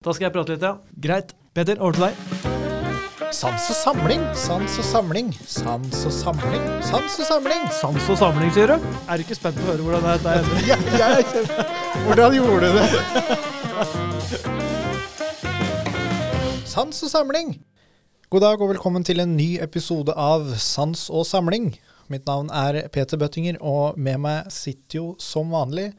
Da skal jeg prate litt, ja. Greit. Peter, over til deg. Sans og samling, sans og samling, sans og samling, sans og samling. Sans og samling, sier du? Er du ikke spent på å høre hvordan dette ender? Ja, jeg er kjempe... Hvordan gjorde du det? Sans og samling. God dag og velkommen til en ny episode av Sans og samling. Mitt navn er Peter Bøttinger, og med meg sitter jo som vanlig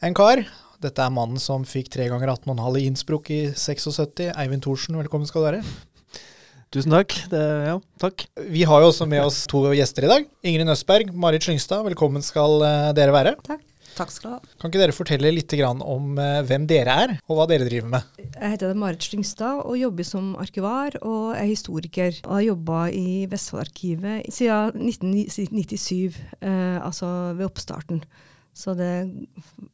en kar. Dette er mannen som fikk tre ganger 18,5 i Innsbruck i 76. Eivind Thorsen, velkommen skal du være. Tusen takk. Det, ja, takk. Vi har jo også med oss to gjester i dag. Ingrid Nøsberg, Marit Slyngstad, velkommen skal eh, dere være. Takk. Takk skal du ha. Kan ikke dere fortelle litt om eh, hvem dere er, og hva dere driver med? Jeg heter Marit Slyngstad og jobber som arkivar og er historiker. Og har jobba i Vestfoldarkivet siden 1997, eh, altså ved oppstarten. Så det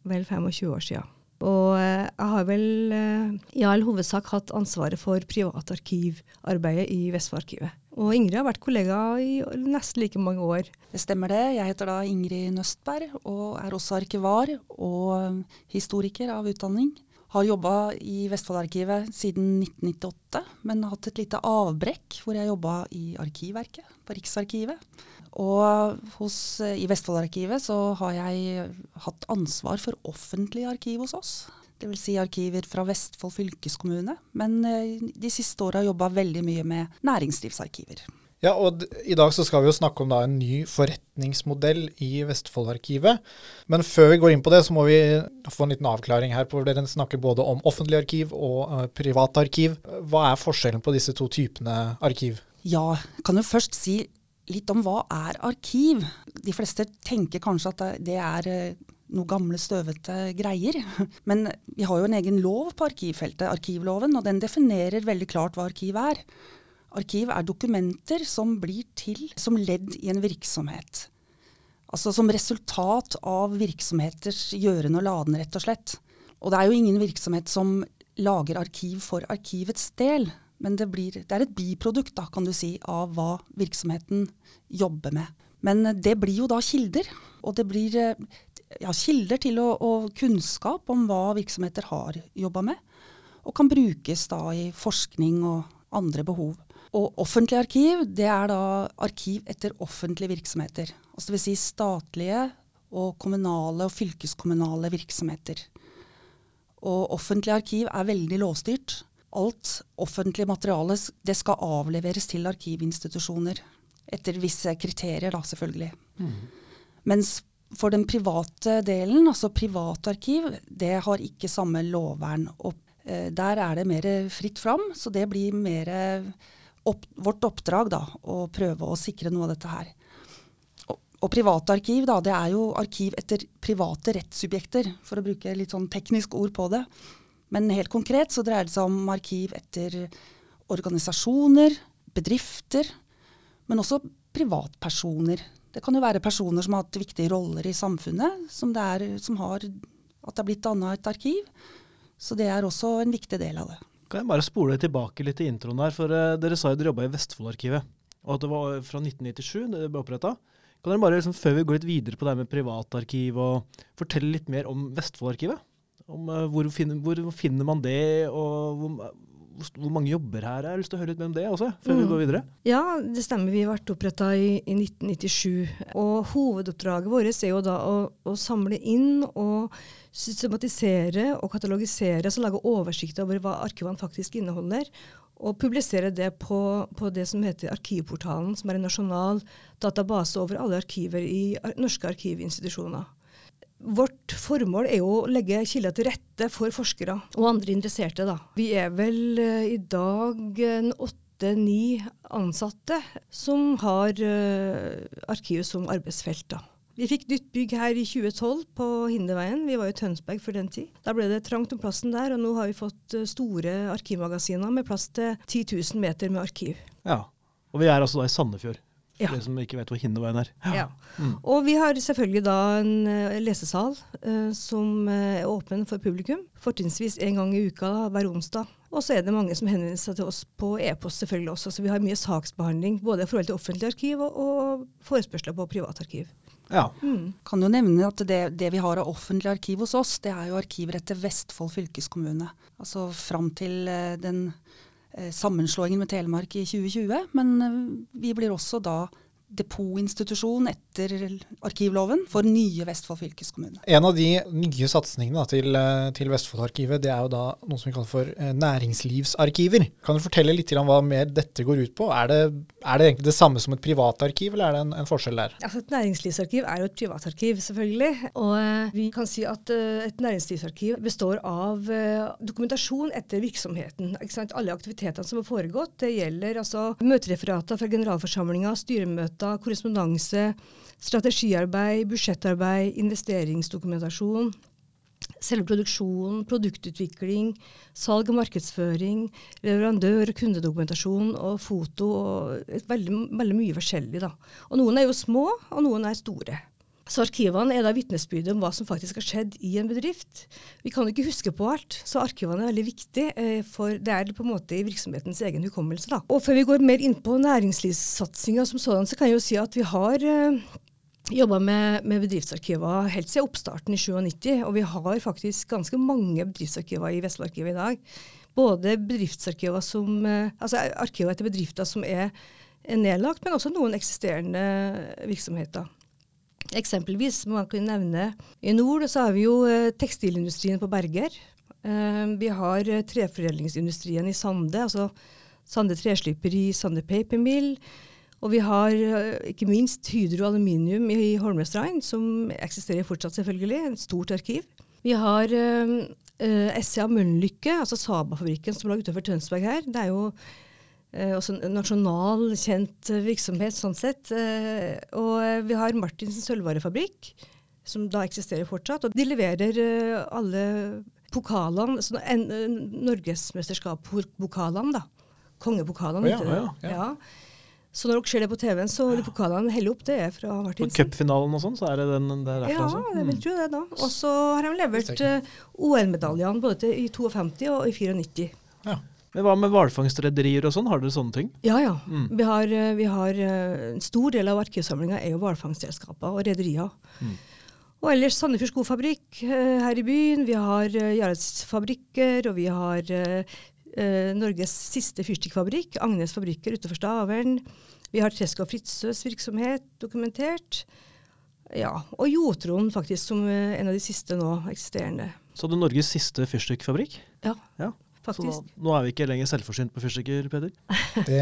vel 25 år siden. Og eh, jeg har vel eh, i all hovedsak hatt ansvaret for privatarkivarbeidet i Vestfoldarkivet. Og Ingrid har vært kollega i nesten like mange år. Det stemmer det. Jeg heter da Ingrid Nøstberg og er også arkivar og historiker av utdanning. Har jobba i Vestfoldarkivet siden 1998, men har hatt et lite avbrekk hvor jeg jobba i Arkivverket på Riksarkivet. Og hos, i Vestfoldarkivet så har jeg hatt ansvar for offentlige arkiv hos oss. Dvs. Si arkiver fra Vestfold fylkeskommune. Men eh, de siste åra jobba veldig mye med næringslivsarkiver. Ja, og I dag så skal vi jo snakke om da en ny forretningsmodell i Vestfoldarkivet. Men før vi går inn på det, så må vi få en liten avklaring her. på Dere snakker både om offentlig arkiv og uh, privat arkiv. Hva er forskjellen på disse to typene arkiv? Ja, kan jo først si litt om hva er arkiv. De fleste tenker kanskje at det er noen noe gamle, støvete greier. Men vi har jo en egen lov på arkivfeltet, arkivloven, og den definerer veldig klart hva arkiv er. Arkiv er dokumenter som blir til som ledd i en virksomhet. Altså som resultat av virksomheters gjøren og laden, rett og slett. Og det er jo ingen virksomhet som lager arkiv for arkivets del, men det, blir, det er et biprodukt da, kan du si, av hva virksomheten jobber med. Men det blir jo da kilder, og det blir ja, kilder til å, og kunnskap om hva virksomheter har jobba med, og kan brukes da i forskning og andre behov. Og offentlig arkiv, det er da arkiv etter offentlige virksomheter. Altså Dvs. Si statlige og kommunale og fylkeskommunale virksomheter. Og offentlig arkiv er veldig lovstyrt. Alt offentlig materiale det skal avleveres til arkivinstitusjoner. Etter visse kriterier, da, selvfølgelig. Mm. Mens for den private delen, altså privatarkiv, det har ikke samme lovvern. Og eh, der er det mer fritt fram, så det blir mer opp, vårt oppdrag da, å prøve å sikre noe av dette her. Og, og private arkiv, da, det er jo arkiv etter private rettssubjekter, for å bruke litt sånn teknisk ord på det. Men helt konkret så dreier det seg om arkiv etter organisasjoner, bedrifter, men også privatpersoner. Det kan jo være personer som har hatt viktige roller i samfunnet, som, det er, som har at det er blitt danna et arkiv. Så det er også en viktig del av det. Kan jeg bare spole tilbake litt i introen her, for uh, Dere sa jo dere jobba i Vestfoldarkivet, og at det var fra 1997 det ble oppretta. Kan dere bare, liksom, Før vi går litt videre på det med privatarkiv, og fortelle litt mer om Vestfoldarkivet? Om uh, hvor, finner, hvor, finner, man det, og hvor, hvor mange jobber her? Jeg har lyst til å høre litt mer om det også, før mm. vi går videre. Ja, det stemmer. Vi ble oppretta i, i, 1997. Og hovedoppdraget vårt er jo da å, å, samle inn og systematisere og katalogisere, altså lage oversikt over hva arkivene faktisk inneholder. Og publisere det på, på, det som heter Arkivportalen, som er en nasjonal database over alle arkiver i norske arkivinstitusjoner. Vårt formål er jo å legge kilder til rette for forskere og andre interesserte. Da. Vi er vel uh, i dag åtte-ni ansatte som har uh, arkivet som arbeidsfelt. Da. Vi fikk nytt bygg her i 2012 på Hinderveien. Vi var i Tønsberg for den tid. Da ble det trangt om plassen der, og nå har vi fått store arkivmagasiner med plass til 10 000 meter med arkiv. Ja, og vi er altså da i Sandefjord. Ja. For de som ikke vet hvor Hinderveien er. Ja. ja. Mm. Og vi har selvfølgelig da en uh, lesesal uh, som uh, er åpen for publikum. Fortrinnsvis en gang i uka hver onsdag. Og så er det mange som henvender seg til oss på e-post selvfølgelig også. Så vi har mye saksbehandling både i forhold til offentlig arkiv og, og forespørsler på privatarkiv. Ja. Mm. Kan jo nevne at det, det vi har av offentlig arkiv hos oss, det er jo arkiver etter Vestfold fylkeskommune. Altså fram til eh, den eh, sammenslåingen med Telemark i 2020. Men eh, vi blir også da depotinstitusjon etter arkivloven for nye Vestfold fylkeskommune. En av de nye satsingene da, til, eh, til Vestfoldarkivet, det er jo da noe som vi kaller for eh, næringslivsarkiver. Kan du fortelle litt om hva mer dette går ut på? Er det, er det egentlig det samme som et privatarkiv, eller er det en, en forskjell der? Altså Et næringslivsarkiv er jo et privatarkiv, selvfølgelig. Og eh, vi kan si at et næringslivsarkiv består av dokumentasjon etter virksomheten. Ikke sant? Alle aktivitetene som har foregått. Det gjelder altså møtereferater fra generalforsamlinga, styremøter, korrespondanse, strategiarbeid, budsjettarbeid, investeringsdokumentasjon. Selve produksjonen, produktutvikling, salg og markedsføring, leverandør- og kundedokumentasjon og foto. og veldig, veldig mye forskjellig. da. Og Noen er jo små, og noen er store. Så Arkivene er da vitnesbyrdet om hva som faktisk har skjedd i en bedrift. Vi kan jo ikke huske på alt, så arkivene er veldig viktig, eh, for det er på en måte i virksomhetens egen hukommelse. da. Og Før vi går mer inn på næringslivssatsinga som sådan, så kan jeg jo si at vi har eh, jobba med, med bedriftsarkiver helt siden oppstarten i 97, og vi har faktisk ganske mange bedriftsarkiver i Vestlandarkivet i dag. Både bedriftsarkiver som, eh, altså arkiver etter bedrifter som er nedlagt, men også noen eksisterende virksomheter. Eksempelvis man kunne nevne i nord så har vi jo eh, tekstilindustrien på Berger. Eh, vi har eh, treforedlingsindustrien i Sande, altså Sande Tresliperi, Sande Paper Mill. Og vi har ikke minst Hydro Aluminium i Holmestrand, som eksisterer fortsatt, selvfølgelig. Et stort arkiv. Vi har eh, SCA Mølnlykke, altså Saba-fabrikken som lå utenfor Tønsberg her. Det er jo også en nasjonal kjent eh, virksomhet sånn sett. Eh, og eh, vi har Martinsen sølvvarefabrikk, som da eksisterer fortsatt. Og de leverer eh, alle pokalene, altså en, en, norgesmesterskapspokalene, da. Kongepokalene, Ja, ja, ja. Ja. Så når dere ser det på TV-en, så de pokalene heller opp, det er fra Martinsen. På cupfinalen og sånn, så er det den der er derfra Ja, også. jeg vil tro det, da. Og så har de levert eh, OL-medaljene både til, i 52 og i 94. Ja. Men hva med hvalfangstrederier og sånn, har dere sånne ting? Ja, ja. Mm. Vi har, eh, vi har eh, En stor del av arkivsamlinga er jo hvalfangstselskaper og rederier. Mm. Og ellers Sandefjord Skofabrikk eh, her i byen. Vi har uh, fabrikker, og vi har Norges siste fyrstikkfabrikk, Agnes fabrikker utenfor Stavern. Vi har Tresk og Fritzøes virksomhet dokumentert. Ja, Og Jotron faktisk som en av de siste nå eksisterende. Så hadde Norges siste fyrstikkfabrikk. Ja, Ja. Så nå er vi ikke lenger selvforsynt på fyrstikker, Peder. Det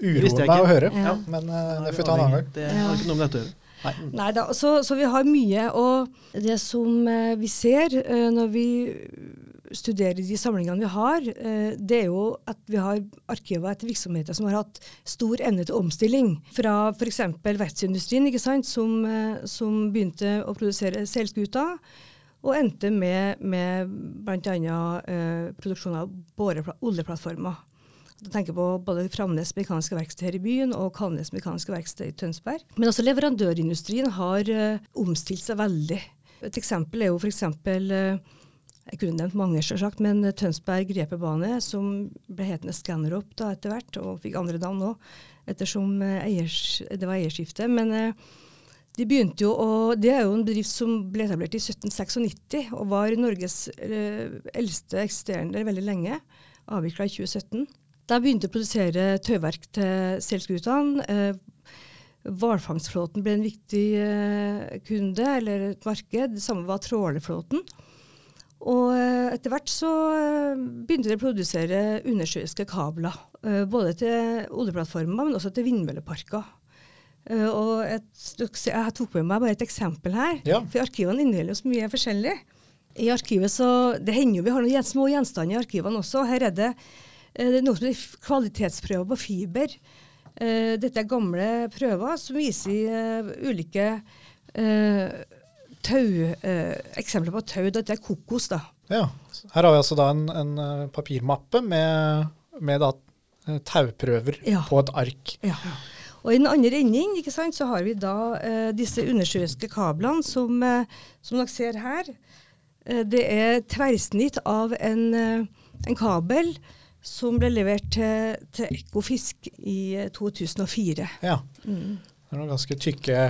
uroer meg å høre, Ja. men uh, er det får vi ta en annen gang. Det har ikke noe med dette å gjøre. Nei da, så, så vi har mye. Og det som eh, vi ser eh, når vi studerer de samlingene vi har, eh, det er jo at vi har arkiver etter virksomheter som har hatt stor evne til omstilling. Fra f.eks. verftsindustrien, som, eh, som begynte å produsere seilskuter. Og endte med, med bl.a. Eh, produksjon av oljeplattformer. Jeg tenker på både Framnes Mekaniske Verksted her i byen og Kalnes Mekaniske Verksted i Tønsberg. Men også leverandørindustrien har eh, omstilt seg veldig. Et eksempel er jo f.eks. Uh, jeg kunne nevnt mange, selvsagt, men eh, Tønsberg grepebane, som ble hetende Scanrop etter hvert, og fikk andre navn òg, ettersom eh, eiers, det var eierskifte. Men eh, de begynte jo å, Det er jo en bedrift som ble etablert i 1796 og var Norges eh, eldste eksisterende veldig lenge. Avvikla i 2017. Da begynte å produsere tøyverk til seilskutene. Eh, Hvalfangstflåten ble en viktig eh, kunde, eller et marked. Det samme var trålerflåten. Og eh, etter hvert så begynte de å produsere undersjøiske kabler. både til oljeplattformer, men også til vindmølleparker. Eh, og et, jeg tok med meg bare et eksempel her. Ja. For arkivene inneholder jo så mye forskjellig. I arkivet så, Det hender jo vi har noen små gjenstander i arkivene også. Her er det, eh, det er noe som heter kvalitetsprøver på fiber. Eh, dette er gamle prøver som viser ulike eh, tau, eh, eksempler på tau. Dette er kokos, da. Ja. Her har vi altså da en, en papirmappe med, med da, tauprøver Ja. på et ark. Ja. Og i den andre enden ikke sant, så har vi da eh, disse undersjøiske kablene som, eh, som dere ser her. Eh, det er tverrsnitt av en, eh, en kabel som ble levert til, til Ekofisk i eh, 2004. Ja. Mm. Det er noen ganske tykke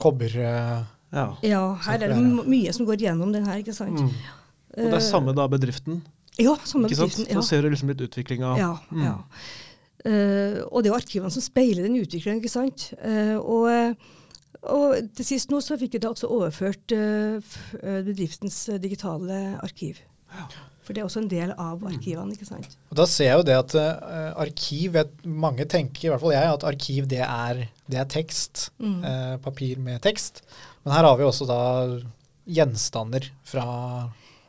kobber... eh, Ja. Ja, her er det mye som går gjennom den her, ikke sant. Mm. Og det er samme da bedriften, Ja, samme ikke sant? bedriften. Så ser du liksom litt utviklinga. Ja, Mm. ja. Eh, og det er jo arkivene som speiler den utviklingen, ikke sant. Uh, og, og til sist nå så fikk vi da også overført uh, bedriftens digitale arkiv. For det er også en del av arkivene, ikke sant. Og da ser jeg jo det at arkiv Mange tenker, i hvert fall jeg, at arkiv det er, det er tekst. Mm. papir med tekst. Men her har vi også da gjenstander fra,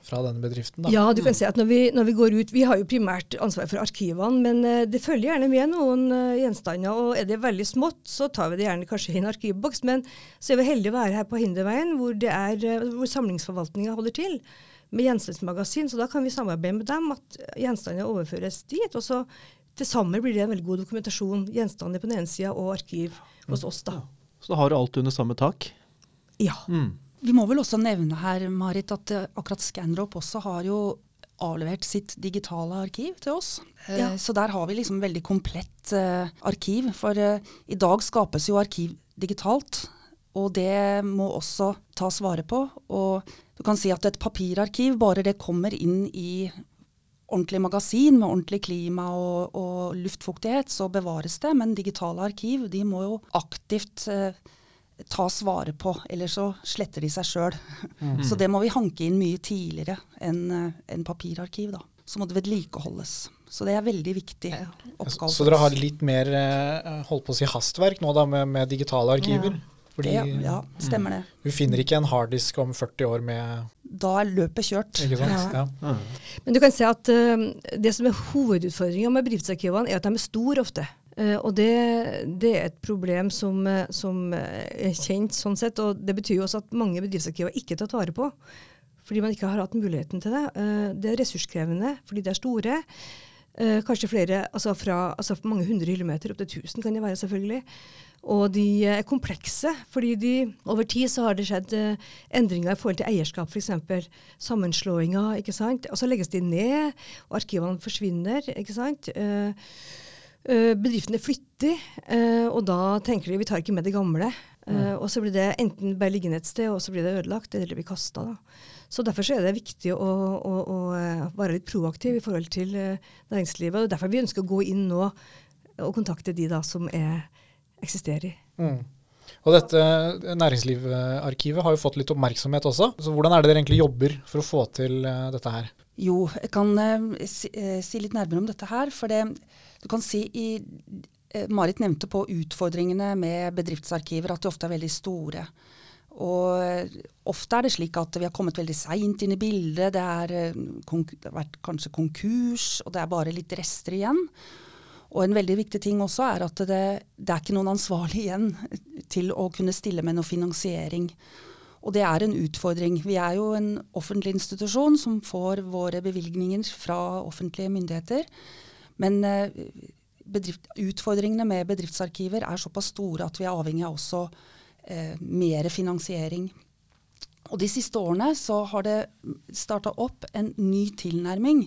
fra denne bedriften. Da. Ja, du kan si at når vi, når vi går ut Vi har jo primært ansvar for arkivene, men eh, det følger gjerne med noen eh, gjenstander. Og er det veldig smått, så tar vi det gjerne kanskje i en arkivboks. Men så er vi heldige å være her på Hinderveien, hvor, det er, eh, hvor samlingsforvaltninga holder til med gjenstandsmagasin. Så da kan vi samarbeide med dem at gjenstander overføres dit. Og så til sammen blir det en veldig god dokumentasjon. Gjenstander på den ene sida og arkiv hos oss, da. Så da har du alt under samme tak. Ja. Mm. Vi må vel også nevne her, Marit, at eh, akkurat Scanrop også har jo avlevert sitt digitale arkiv til oss. Eh, Ja. Så der har vi liksom veldig komplett eh, arkiv. For eh, i dag skapes jo arkiv digitalt, og det må også tas vare på. Og du kan si at et papirarkiv, bare det kommer inn i ordentlig magasin med ordentlig klima og, og luftfuktighet, så bevares det. Men digitale arkiv de må jo aktivt eh, tas vare på, Eller så sletter de seg sjøl. Så det må vi hanke inn mye tidligere enn en papirarkiv. da. Så må det vedlikeholdes. Så det er veldig viktig oppgave. Så dere har litt mer eh, holdt på å si hastverk nå da med, med digitale arkiver? Fordi det, ja, stemmer det. du finner ikke en harddisk om 40 år med Da er løpet kjørt. Ikke sant? Ja. Ja. Mm. Men du kan se at uh, det som er hovedutfordringa med bedriftsarkivene, er at de er store ofte. Eh, og det, det er et problem som, eh, som eh, er kjent sånn sett. Og det betyr jo også at mange bedriftsarkiver ikke er tatt vare på. Fordi man ikke har hatt muligheten til det. Det er ressurskrevende fordi de er store. Kanskje flere, altså fra altså mange hundre kilometer, opp til 1000 kan det være selvfølgelig. Og de er komplekse, fordi de, over tid så har det skjedd endringer i forhold til eierskap, f.eks. Sammenslåinger, ikke sant. Og så legges de ned, og arkivene forsvinner, ikke sant. Eh, bedriftene flytter, eh, og da tenker de vi tar ikke med det gamle. Mm. og så blir det enten bare liggende et sted, og så blir det ødelagt, eller det blir kasta. Så derfor så er det viktig å, å, å eh, være litt proaktiv i forhold til eh, næringslivet. og Derfor vi ønsker å gå inn nå og kontakte de da som er, eksisterer. Mm. Og dette næringslivsarkivet har jo fått litt oppmerksomhet også. Så hvordan er det dere egentlig jobber for å få til eh, dette her? Jo, jeg kan eh, si, eh, si litt nærmere om dette her. For det, du kan si i eh, Marit nevnte på utfordringene med bedriftsarkiver at de ofte er veldig store. Og eh, ofte er det slik at vi har kommet veldig seint inn i bildet. Det, er, eh, det har vært kanskje konkurs, og det er bare litt rester igjen. Og en veldig viktig ting også er at det, det er ikke noen ansvarlig igjen til å kunne stille med noe finansiering. Og det er en utfordring. Vi er jo en offentlig institusjon som får våre bevilgninger fra offentlige myndigheter. Men eh, bedrift, utfordringene med bedriftsarkiver er såpass store at vi er avhengig av også eh, mer finansiering. Og de siste årene så har det starta opp en ny tilnærming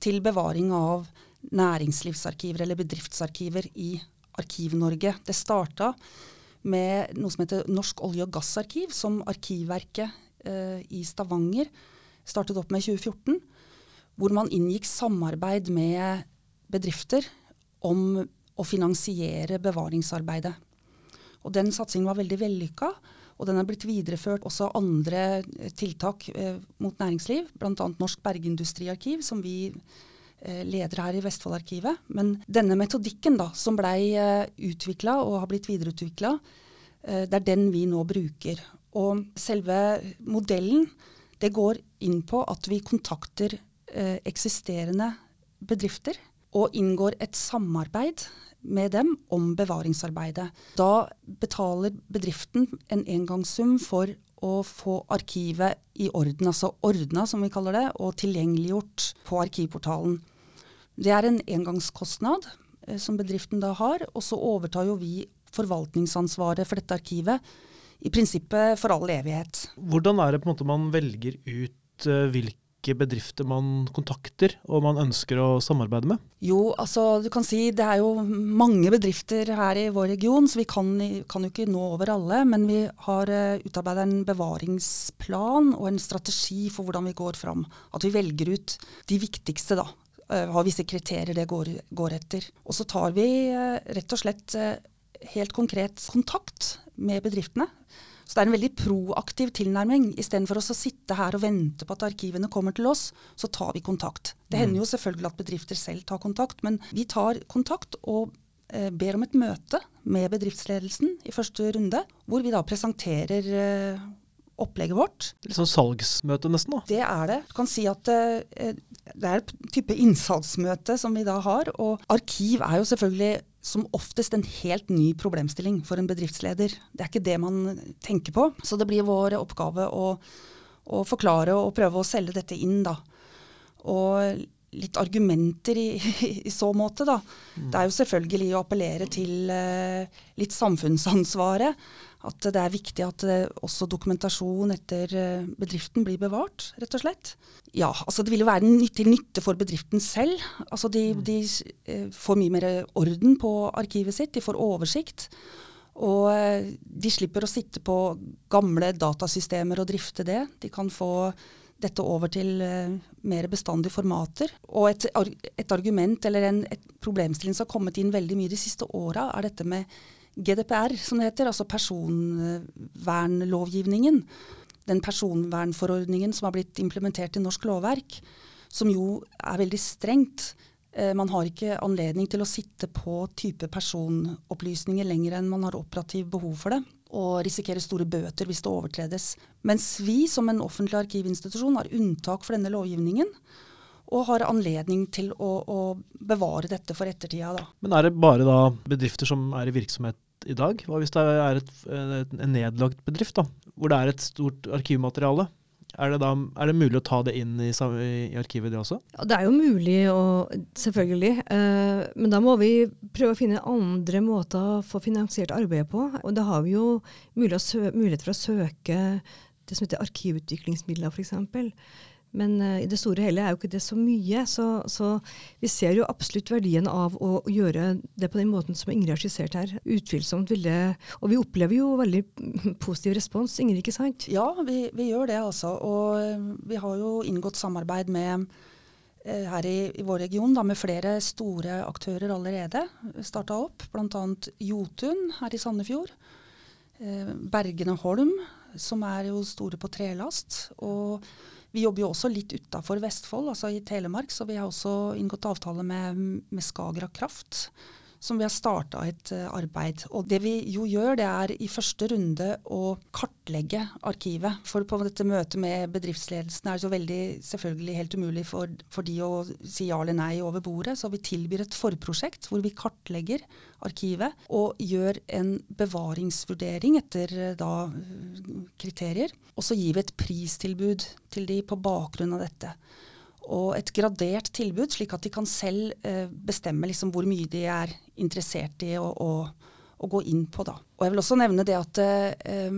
til bevaring av næringslivsarkiver eller bedriftsarkiver i Arkiv-Norge. Det starta med noe som heter Norsk olje- og gassarkiv, som Arkivverket eh, i Stavanger startet opp med i 2014. Hvor man inngikk samarbeid med bedrifter om å finansiere bevaringsarbeidet. Og Den satsingen var veldig vellykka, og den er blitt videreført også av andre eh, tiltak eh, mot næringsliv, bl.a. Norsk bergindustriarkiv, som vi eh, leder her i Vestfoldarkivet. Men denne metodikken da, som blei eh, utvikla og har blitt videreutvikla, eh, det er den vi nå bruker. Og selve modellen det går inn på at vi kontakter eksisterende bedrifter og inngår et samarbeid med dem om bevaringsarbeidet. Da betaler bedriften en engangssum for å få arkivet i orden, altså ordna som vi kaller det, og tilgjengeliggjort på arkivportalen. Det er en engangskostnad eh, som bedriften da har, og så overtar jo vi forvaltningsansvaret for dette arkivet i prinsippet for all evighet. Hvordan er det på en måte man velger ut eh, hvilke hvilke bedrifter man kontakter og man ønsker å samarbeide med? Jo, altså du kan si det er jo mange bedrifter her i vår region, så vi kan, kan jo ikke nå over alle. Men vi har uh, eh, utarbeida en bevaringsplan og en strategi for hvordan vi går fram. At vi velger ut de viktigste, da. Uh, har visse kriterier det går, går etter. Og så tar vi uh, rett og slett helt konkret kontakt med bedriftene. Så det er en veldig proaktiv tilnærming. Istedenfor å sitte her og vente på at arkivene kommer til oss, så tar vi kontakt. Det mm. hender jo selvfølgelig at bedrifter selv tar kontakt, men vi tar kontakt og eh, ber om et møte med bedriftsledelsen i første runde, hvor vi da presenterer eh, opplegget vårt. Litt sånn salgsmøte nesten? da? Det er det. Du kan si at eh, det er et type innsalgsmøte som vi da har. Og arkiv er jo selvfølgelig som oftest en helt ny problemstilling for en bedriftsleder. Det er ikke det man tenker på. Så det blir vår oppgave å, å forklare og prøve å selge dette inn, da. Og litt argumenter i, i så måte, da. Det er jo selvfølgelig å appellere til uh, litt samfunnsansvaret. At det er viktig at uh, også dokumentasjon etter uh, bedriften blir bevart, rett og slett. Ja, altså det vil jo være til nytte for bedriften selv. Altså de, mm. de eh, får mye mer orden på arkivet sitt, de får oversikt. Og eh, de slipper å sitte på gamle datasystemer og drifte det. De kan få dette over til mer bestandige formater. Og et, et argument eller en et problemstilling som har kommet inn veldig mye de siste åra, er dette med GDPR, som det heter, altså personvernlovgivningen den personvernforordningen som har blitt implementert i norsk lovverk, som jo er veldig strengt. Eh, man har ikke anledning til å sitte på type personopplysninger lenger enn man har operativ behov for det, og risikere store bøter hvis det overtredes. Mens vi som en offentlig arkivinstitusjon har unntak for denne lovgivningen. Og har anledning til å, å bevare dette for ettertida. Da. Men er det bare bedrifter som er i virksomhet i dag? Hva hvis det er et, en nedlagt bedrift, da, hvor det er et stort arkivmateriale? Er det, da, er det mulig å ta det inn i, i, arkivet, det også? Ja, det er jo mulig, og, selvfølgelig. Eh, men da må vi prøve å finne andre måter å få finansiert arbeidet på. Og da har vi jo mulighet for å søke det som heter arkivutviklingsmidler, f.eks. Men uh, i det store og hele er jo ikke det så mye. Så, så, vi ser jo absolutt verdien av å, gjøre det på den måten som Ingrid har skissert her. Utvilsomt vil det Og vi opplever jo veldig positiv respons, Ingrid, ikke sant? Ja, vi, vi gjør det altså. Og eh, vi har jo inngått samarbeid med uh, her i, i, vår region da, med flere store aktører allerede. Starta opp, bl.a. Jotun her i Sandefjord. Eh, Bergene Holm, som er jo store på trelast. og vi jobber jo også litt utafor Vestfold, altså i Telemark, så vi har også inngått avtale med, med Skagerrak Kraft som vi har starta et uh, arbeid. Og det vi jo gjør, det er i første runde å kartlegge arkivet. For på dette møtet med bedriftsledelsen er det så veldig selvfølgelig helt umulig for, for de å si ja eller nei over bordet. Så vi tilbyr et forprosjekt hvor vi kartlegger arkivet og gjør en bevaringsvurdering etter uh, da kriterier. Og så gir vi et pristilbud til de på bakgrunn av dette og et gradert tilbud, slik at de kan selv eh, bestemme liksom hvor mye de er interessert i å, gå inn på. Da. Og jeg vil også nevne det at eh,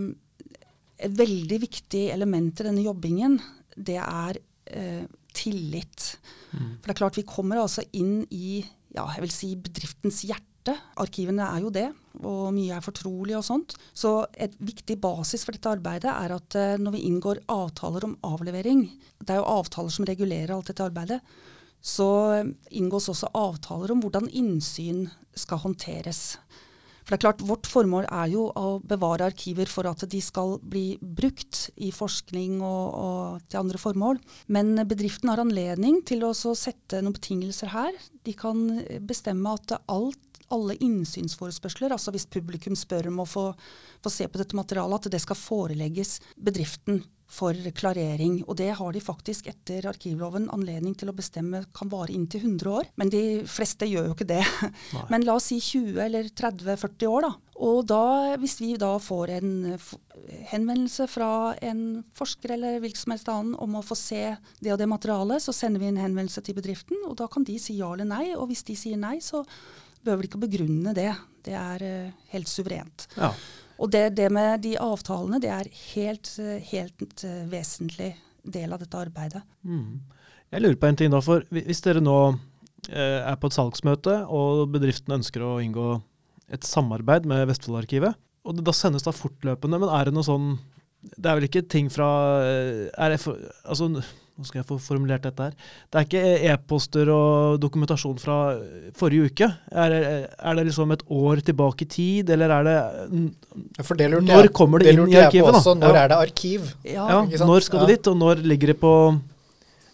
et veldig viktig element i denne jobbingen, det er eh, tillit. Mm. For det er klart vi kommer altså inn i ja, jeg vil si bedriftens hjerte hjerte. Arkivene er jo det, og mye er fortrolig og sånt. Så et viktig basis for dette arbeidet er at uh, når vi inngår avtaler om avlevering, det er jo avtaler som regulerer alt dette arbeidet, så inngås også avtaler om hvordan innsyn skal håndteres. For det er klart, Vårt formål er jo å bevare arkiver for at de skal bli brukt i forskning og, og til andre formål. Men bedriften har anledning til å sette noen betingelser her. De kan bestemme at alt alle innsynsforespørsler, altså hvis publikum spør om å få, få se på dette materialet, at det skal forelegges bedriften for klarering. Og det har de faktisk etter arkivloven anledning til å bestemme kan vare inntil 100 år. Men de fleste gjør jo ikke det. Nei. Men la oss si 20 eller 30-40 år, da. Og da, hvis vi da får en henvendelse fra en forsker eller hvilken som helst annen om å få se det og det materialet, så sender vi en henvendelse til bedriften, og da kan de si ja eller nei. Og hvis de sier nei, så behøver ikke å begrunne det. Det er uh, helt suverent. Ja. Og det, det, med de avtalene, det er helt, helt uh, vesentlig del av dette arbeidet. Mm. Jeg lurer på en ting da, for Hvis dere nå eh, er på et salgsmøte, og bedriften ønsker å inngå et samarbeid med Vestfoldarkivet, og det da sendes da fortløpende, men er det noe sånn Det er vel ikke ting fra eh, er det for, altså, Hvordan skal jeg få formulert dette her? Det er ikke e-poster og dokumentasjon fra forrige uke? Er, det- er det liksom et år tilbake i tid, eller er det For det lurte Når jeg, kommer det det inn lurte i jeg på arkivet, da? også. Når Ja. er det arkiv? Ja, ikke sant? når skal det Ja. dit, og når ligger det på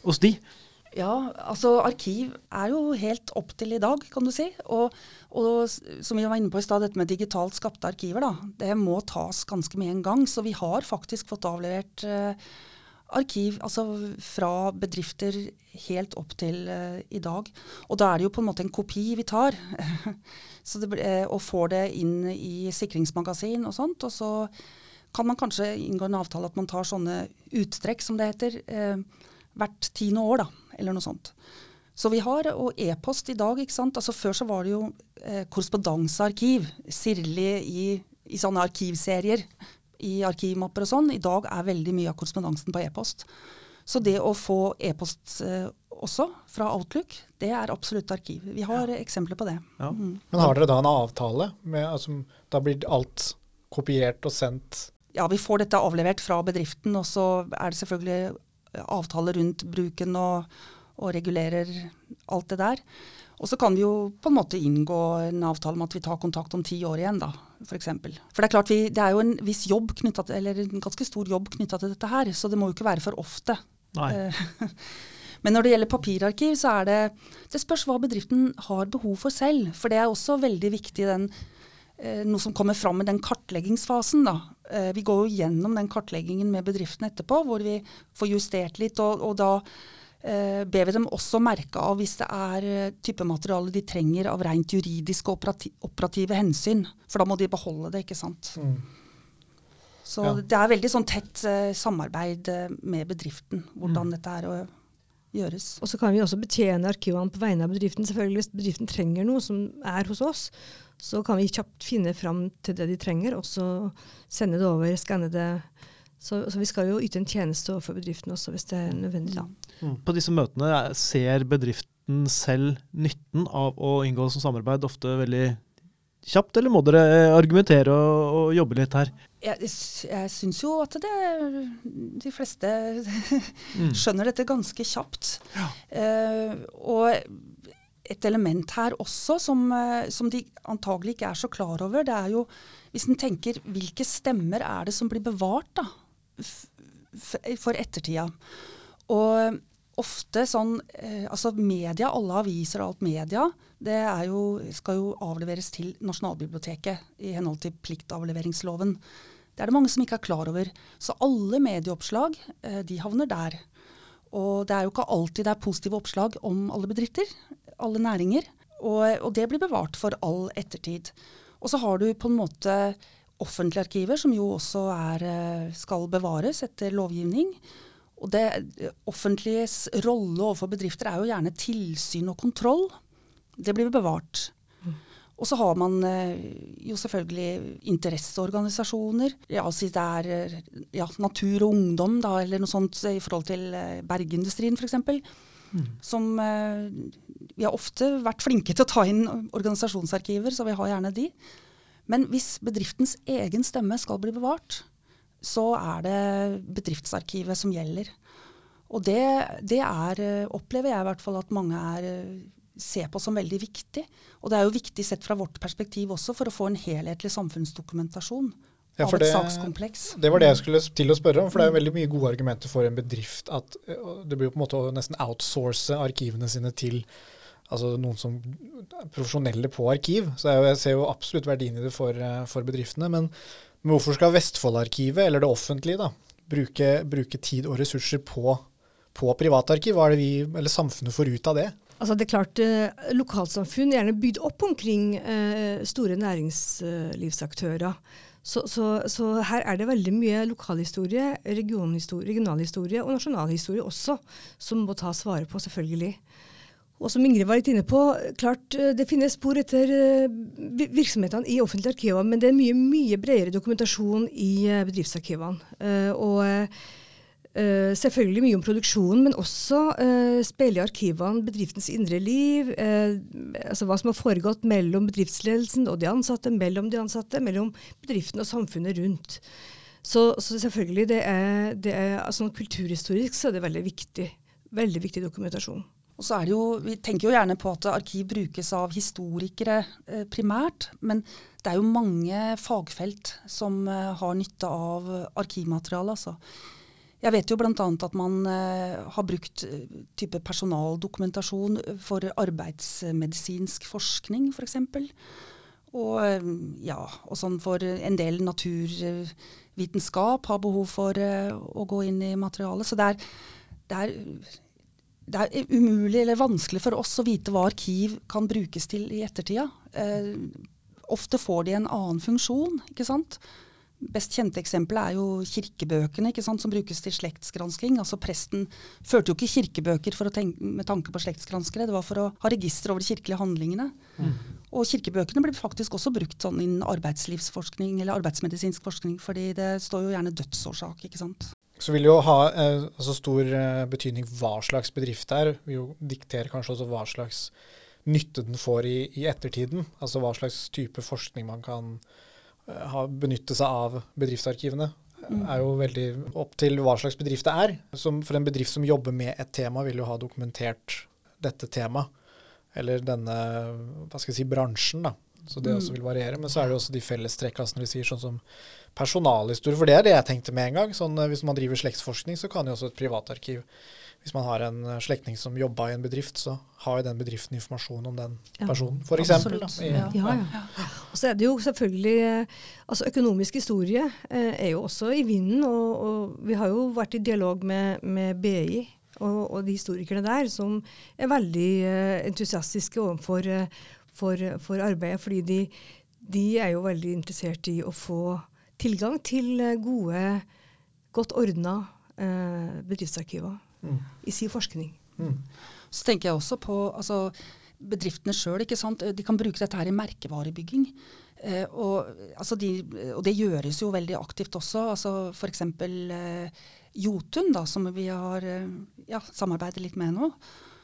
hos de? Ja, altså arkiv er jo helt opp til i dag, kan du si. Og, og som vi var inne på i stad, dette med digitalt skapte arkiver, da. Det må tas ganske med en gang. Så vi har faktisk fått avlevert eh, arkiv altså fra bedrifter helt opp til uh, i dag. Og da er det jo på en måte en kopi vi tar. det, eh, og får det inn i sikringsmagasin og sånt. Og så kan man kanskje inngå en avtale at man tar sånne uttrekk, som det heter, uh, hvert tiende år, da, eller noe sånt. Så vi har, og e-post i dag, ikke sant. Altså Før så var det jo eh, korrespondansearkiv, sirlig i, i sånne arkivserier, i arkivmapper og sånn. I dag er veldig mye av korrespondansen på e-post. Så det å få e-post eh, også fra Outlook, det er absolutt arkiv. Vi har eksempler på det. Ja. Mm. Men har dere da en avtale? Med, altså, da blir alt kopiert og sendt? ja, vi får dette avlevert fra bedriften, og så er det selvfølgelig avtaler rundt bruken og, og regulerer alt det der. Og så kan vi jo på en måte inngå en avtale om at vi tar kontakt om ti år igjen, da, f.eks. For, eksempel. for det er klart vi, det er jo en viss jobb knyttet eller en ganske stor jobb knytta til dette her, så det må jo ikke være for ofte. Nei. Eh, Men når det gjelder papirarkiv, så er det Det spørs hva bedriften har behov for selv. For det er også veldig viktig den, eh, noe som kommer fram i den kartleggingsfasen. Da. Eh, vi går jo gjennom den kartleggingen med bedriften etterpå, hvor vi får justert litt. Og, og da ber vi dem også merke av hvis det er typemateriale type materiale de trenger av rent juridiske og operati operative hensyn. For da må de beholde det, ikke sant. Så Ja. det er veldig sånn tett eh, samarbeid eh, med bedriften, hvordan dette er å gjøres. Og så kan vi også betjene arkivene på vegne av bedriften. Selvfølgelig Hvis bedriften trenger noe som er hos oss, så kan vi kjapt finne fram til det de trenger, og så sende det over, skanne det. Så, så vi skal jo yte en tjeneste overfor bedriften også, hvis det er nødvendig. da. På disse møtene ser bedriften selv nytten av å inngå som samarbeid ofte veldig kjapt, eller må dere eh, argumentere og, og jobbe litt her? Jeg, jeg syns jo at det, de fleste Mm. skjønner dette ganske kjapt. Eh, og et element her også som, eh, som de antagelig ikke er så klar over, det er jo hvis en tenker hvilke stemmer er det som blir bevart da, for ettertida. Og ofte sånn eh, Altså media, alle aviser og alt media, det jo, skal jo avleveres til Nasjonalbiblioteket i henhold til pliktavleveringsloven. Det er det mange som ikke er klar over. Så alle medieoppslag eh, de havner der. Og det er jo ikke alltid det er positive oppslag om alle bedrifter, alle næringer. Og, og det blir bevart for all ettertid. Og så har du på en måte offentlige arkiver, som jo også er, eh, skal bevares etter lovgivning. Og det eh, offentliges rolle overfor bedrifter er jo gjerne tilsyn og kontroll. Det blir bevart. Og så har man eh, jo selvfølgelig interesseorganisasjoner. Ja, si det er eh, ja, natur og ungdom, da, eller noe sånt i forhold til eh, bergindustrien f.eks. Som eh, Vi har ofte vært flinke til å ta inn organisasjonsarkiver, så vi har gjerne de. Men hvis bedriftens egen stemme skal bli bevart, så er det bedriftsarkivet som gjelder. Og det, det er, eh, opplever jeg i hvert fall at mange er, eh, ser på som veldig viktig. Og det er jo viktig sett fra vårt perspektiv også, for å få en helhetlig samfunnsdokumentasjon Ja, av et det- sakskompleks. Det var det jeg skulle til å spørre om, for det er veldig mye gode argumenter for en bedrift at eh, det blir på en måte å nesten outsource arkivene sine til altså noen som er profesjonelle på arkiv. Så jeg, ser jo absolutt verdien i det for, for bedriftene. Men, men hvorfor skal Vestfoldarkivet, eller det offentlige, da, bruke, bruke tid og ressurser på, på privatarkiv? Hva er det vi, eller samfunnet, får ut av det? Altså det er klart, eh, Lokalsamfunn er gjerne bygd opp omkring eh, store næringslivsaktører. Så, så, så her er det veldig mye lokalhistorie, regionalhistorie og nasjonalhistorie også, som må tas vare på, selvfølgelig. Og som Ingrid var litt inne på, klart eh, det finnes spor etter eh, virksomhetene i offentlige arkiver, men det er mye, mye bredere dokumentasjon i eh, bedriftsarkivene. Og selvfølgelig mye om produksjonen, men også speiler arkivene bedriftens indre liv. Altså hva som har foregått mellom bedriftsledelsen og de ansatte, mellom de ansatte, mellom bedriften og samfunnet rundt. Så, så selvfølgelig, det er, det er altså, kulturhistorisk så er det veldig viktig. Veldig viktig dokumentasjon. Og så er det jo, Vi tenker jo gjerne på at arkiv brukes av historikere eh, primært, men det er jo mange fagfelt som eh, har nytte av arkivmateriale. altså. Jeg vet jo bl.a. at man eh, har brukt eh, type personaldokumentasjon for arbeidsmedisinsk forskning, f.eks. Og, eh, ja, og sånn for en del naturvitenskap har behov for eh, å gå inn i materialet. Så det er, det er det er umulig eller vanskelig for oss å vite hva arkiv kan brukes til i ettertida. Eh, ofte får de en annen funksjon. ikke sant? Best kjente eksempelet er jo kirkebøkene ikke sant, som brukes til slektsgransking. Altså Presten førte jo ikke kirkebøker tenke, med tanke på slektsgranskere, det var for å ha register over de kirkelige handlingene. Mm. Og kirkebøkene blir faktisk også brukt sånn innen arbeidslivsforskning eller arbeidsmedisinsk forskning, fordi det står jo gjerne dødsårsak. ikke sant? Så vil det jo ha eh, altså stor eh, betydning hva slags bedrift det er. Vil jo diktere kanskje også hva slags nytte den får i, i ettertiden. Altså hva slags type forskning man kan eh, ha, benytte seg av bedriftsarkivene. Mm. er jo veldig opp til hva slags bedrift det er. Som for en bedrift som jobber med et tema, vil jo ha dokumentert dette temaet. Eller denne hva skal jeg si, bransjen, da. Så det mm. også vil variere. Men så er det også de fellestrekkene som vi sier, sånn som personalhistorie. For det er det jeg tenkte med en gang. Sånn, eh, hvis man driver slektsforskning, så kan jo også et privatarkiv Hvis man har en eh, slektning som jobba i en bedrift, så har jo den bedriften informasjon om den personen, for f.eks. Ja. Ja, ja. Og så er det jo selvfølgelig eh, altså Økonomisk historie eh, er jo også i vinden. Og, og, vi har jo vært i dialog med, med BI og, og, de historikerne der, som er veldig eh, entusiastiske overfor eh, for, for arbeidet. Fordi de, de, er jo veldig interessert i å få tilgang til eh, gode, godt ordna eh, bedriftsarkiver mm. i sin forskning. Mm. Så tenker jeg også på altså, bedriftene sjøl. De kan bruke dette her i merkevarebygging. Eh, og, altså de, og, det gjøres jo veldig aktivt også. altså F.eks. Eh, Jotun, da, som vi har eh, ja, samarbeidet litt med nå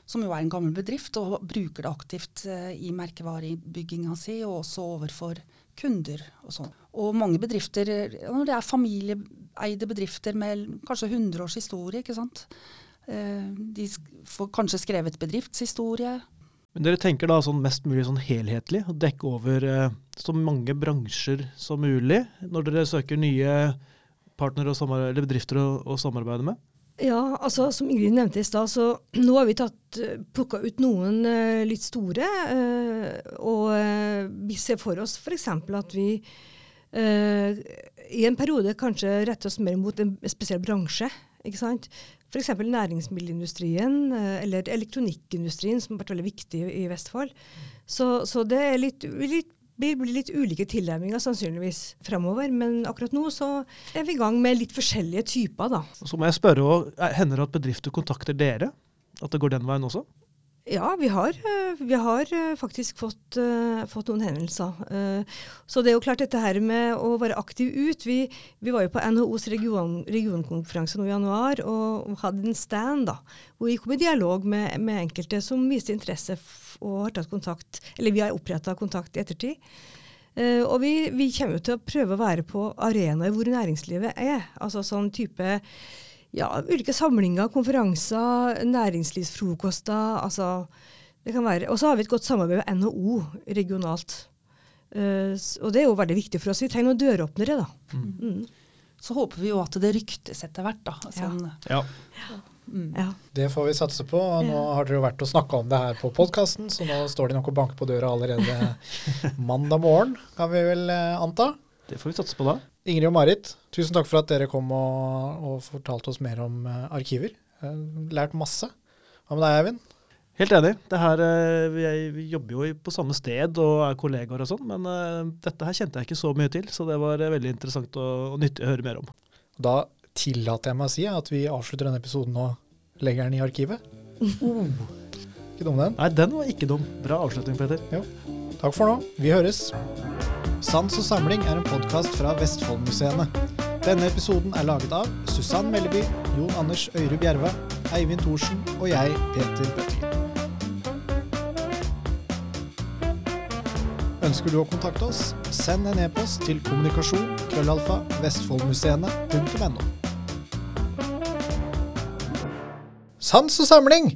som jo er en gammel bedrift, og bruker det aktivt eh, i merkevarebygginga si, og også overfor kunder og sånn. Og mange bedrifter, når det er familieeide bedrifter med kanskje 100 års historie, ikke sant. Eh, de får kanskje skrevet bedriftshistorie. Men dere tenker da sånn mest mulig sånn helhetlig, å dekke over eh, så mange bransjer som mulig når dere søker nye partnere eller bedrifter å, å samarbeide med? Ja, altså som Ingrid nevnte i stad, så nå har vi tatt, eh, plukka ut noen uh, litt store. Uh, og uh, vi ser for oss f.eks. at vi i en periode kanskje retter oss mer mot en spesiell bransje. ikke sant? F.eks. næringsmiddelindustrien eller elektronikkindustrien, som har vært veldig viktig i Vestfold. Så, så det er litt, litt blir, blir litt ulike tilnærminger sannsynligvis fremover. Men akkurat nå så er vi i gang med litt forskjellige typer, da. Så må jeg spørre, Hender det at bedrifter kontakter dere? At det går den veien også? Ja, vi har, eh, vi har eh, faktisk fått, uh, fått, noen henvendelser. Så det er jo klart dette her med å være aktiv ut. Vi, vi var jo på NHOs region, regionkonferanse nå i januar og, hadde en stand da, hvor vi kom i dialog med, med enkelte som viste interesse og har tatt kontakt, eller vi har oppretta kontakt i ettertid. Uh, og vi, vi, kommer jo til å prøve å være på arenaer hvor næringslivet er. Altså sånn type ja, ulike samlinger, konferanser, næringslivsfrokoster. altså det kan være. Og så har vi et godt samarbeid med NHO regionalt. Uh, og det er jo veldig viktig for oss. Vi trenger noen døråpnere, da. Mm. Mm. Så håper vi jo at det ryktes etter hvert, da. Sånn. Ja. ja. Mm. ja. Det får vi satse på. og Nå har dere jo vært og snakka om det her på podkasten, så nå står de nok og banker på døra allerede mandag morgen, kan vi vel uh, anta. Det får vi satse på da. Ingrid og Marit, tusen takk for at dere kom og, og fortalte oss mer om uh, arkiver. Lært masse. Hva med deg, Eivind? Helt enig. Her, uh, vi, vi, jobber jo på samme sted og er kollegaer og sånn, men uh, dette her kjente jeg ikke så mye til, så det var veldig interessant og, og, nyttig å høre mer om. Da tillater jeg meg å si at vi avslutter denne episoden og legger den i arkivet. Oh. Ikke dum, den? Nei, den var ikke dum. Bra avslutning, Peter. Jo. Takk for nå. Vi høres. Sans og samling er en podkast fra Vestfoldmuseene. Denne episoden er laget av Susann Melleby, Jon Anders Øyre Bjerva, Eivind Thorsen og jeg, Peter Bøttingen. Ønsker du å kontakte oss, send en e-post til kommunikasjon krøllalfa vestfoldmuseene.no. Sans og samling!